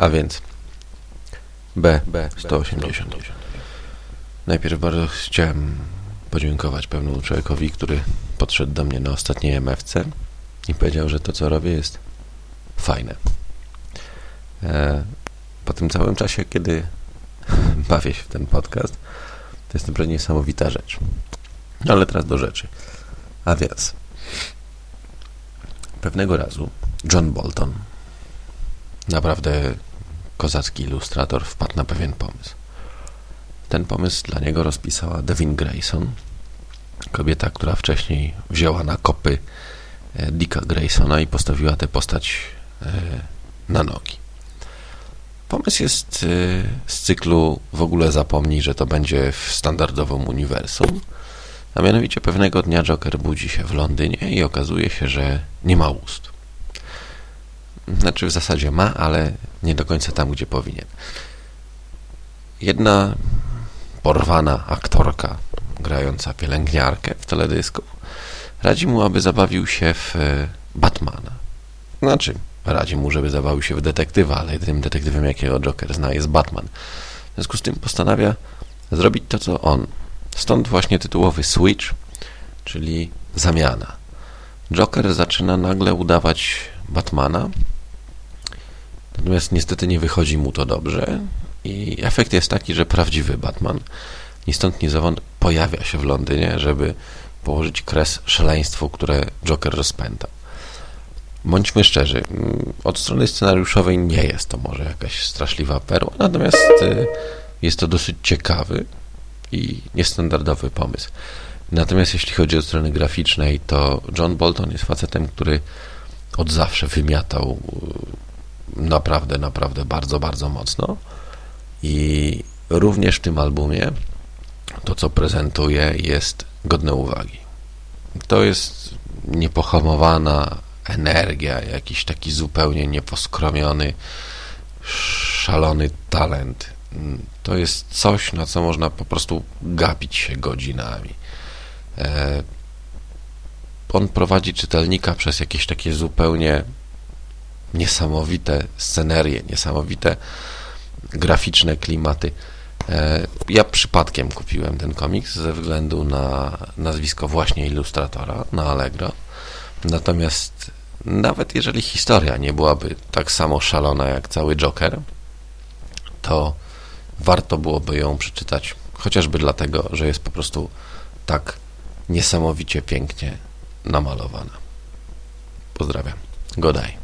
A więc B, B 180. Najpierw bardzo chciałem podziękować pewnemu człowiekowi, który podszedł do mnie na ostatniej MFC i powiedział, że to, co robię, jest fajne. E, po tym całym czasie, kiedy bawię się w ten podcast, to jest naprawdę niesamowita rzecz. No, ale teraz do rzeczy. A więc pewnego razu John Bolton, naprawdę kozacki ilustrator, wpadł na pewien pomysł. Ten pomysł dla niego rozpisała Devin Grayson, kobieta, która wcześniej wzięła na kopy e, Dicka Graysona i postawiła tę postać e, na nogi. Pomysł jest e, z cyklu w ogóle zapomnij, że to będzie w standardowym uniwersum, a mianowicie pewnego dnia Joker budzi się w Londynie i okazuje się, że nie ma ust. Znaczy w zasadzie ma, ale nie do końca tam, gdzie powinien. Jedna porwana aktorka grająca pielęgniarkę w teledysku radzi mu, aby zabawił się w e, Batmana. Znaczy, radzi mu, żeby zabawił się w detektywa, ale jedynym detektywem, jakiego Joker zna, jest Batman. W związku z tym postanawia zrobić to, co on. Stąd właśnie tytułowy switch, czyli zamiana. Joker zaczyna nagle udawać Batmana, natomiast niestety nie wychodzi mu to dobrze i efekt jest taki, że prawdziwy Batman ni stąd ni zowąd pojawia się w Londynie, żeby położyć kres szaleństwu, które Joker rozpęta. Bądźmy szczerzy, mm, od strony scenariuszowej nie jest to może jakaś straszliwa perła, natomiast y, jest to dosyć ciekawy i niestandardowy pomysł. Natomiast jeśli chodzi o strony graficznej, to John Bolton jest facetem, który od zawsze wymiatał y, naprawdę, naprawdę bardzo, bardzo mocno i również w tym albumie to, co prezentuje, jest godne uwagi. To jest niepohamowana energia, jakiś taki zupełnie nieposkromiony, szalony talent. To jest coś, na co można po prostu gapić się godzinami. E, on prowadzi czytelnika przez jakieś takie zupełnie niesamowite scenerie, niesamowite graficzne klimaty. E, ja przypadkiem kupiłem ten komiks ze względu na nazwisko właśnie ilustratora na Allegro. Natomiast nawet jeżeli historia nie byłaby tak samo szalona jak cały Joker, to warto byłoby ją przeczytać, chociażby dlatego, że jest po prostu tak niesamowicie pięknie namalowana. Pozdrawiam. Godaj.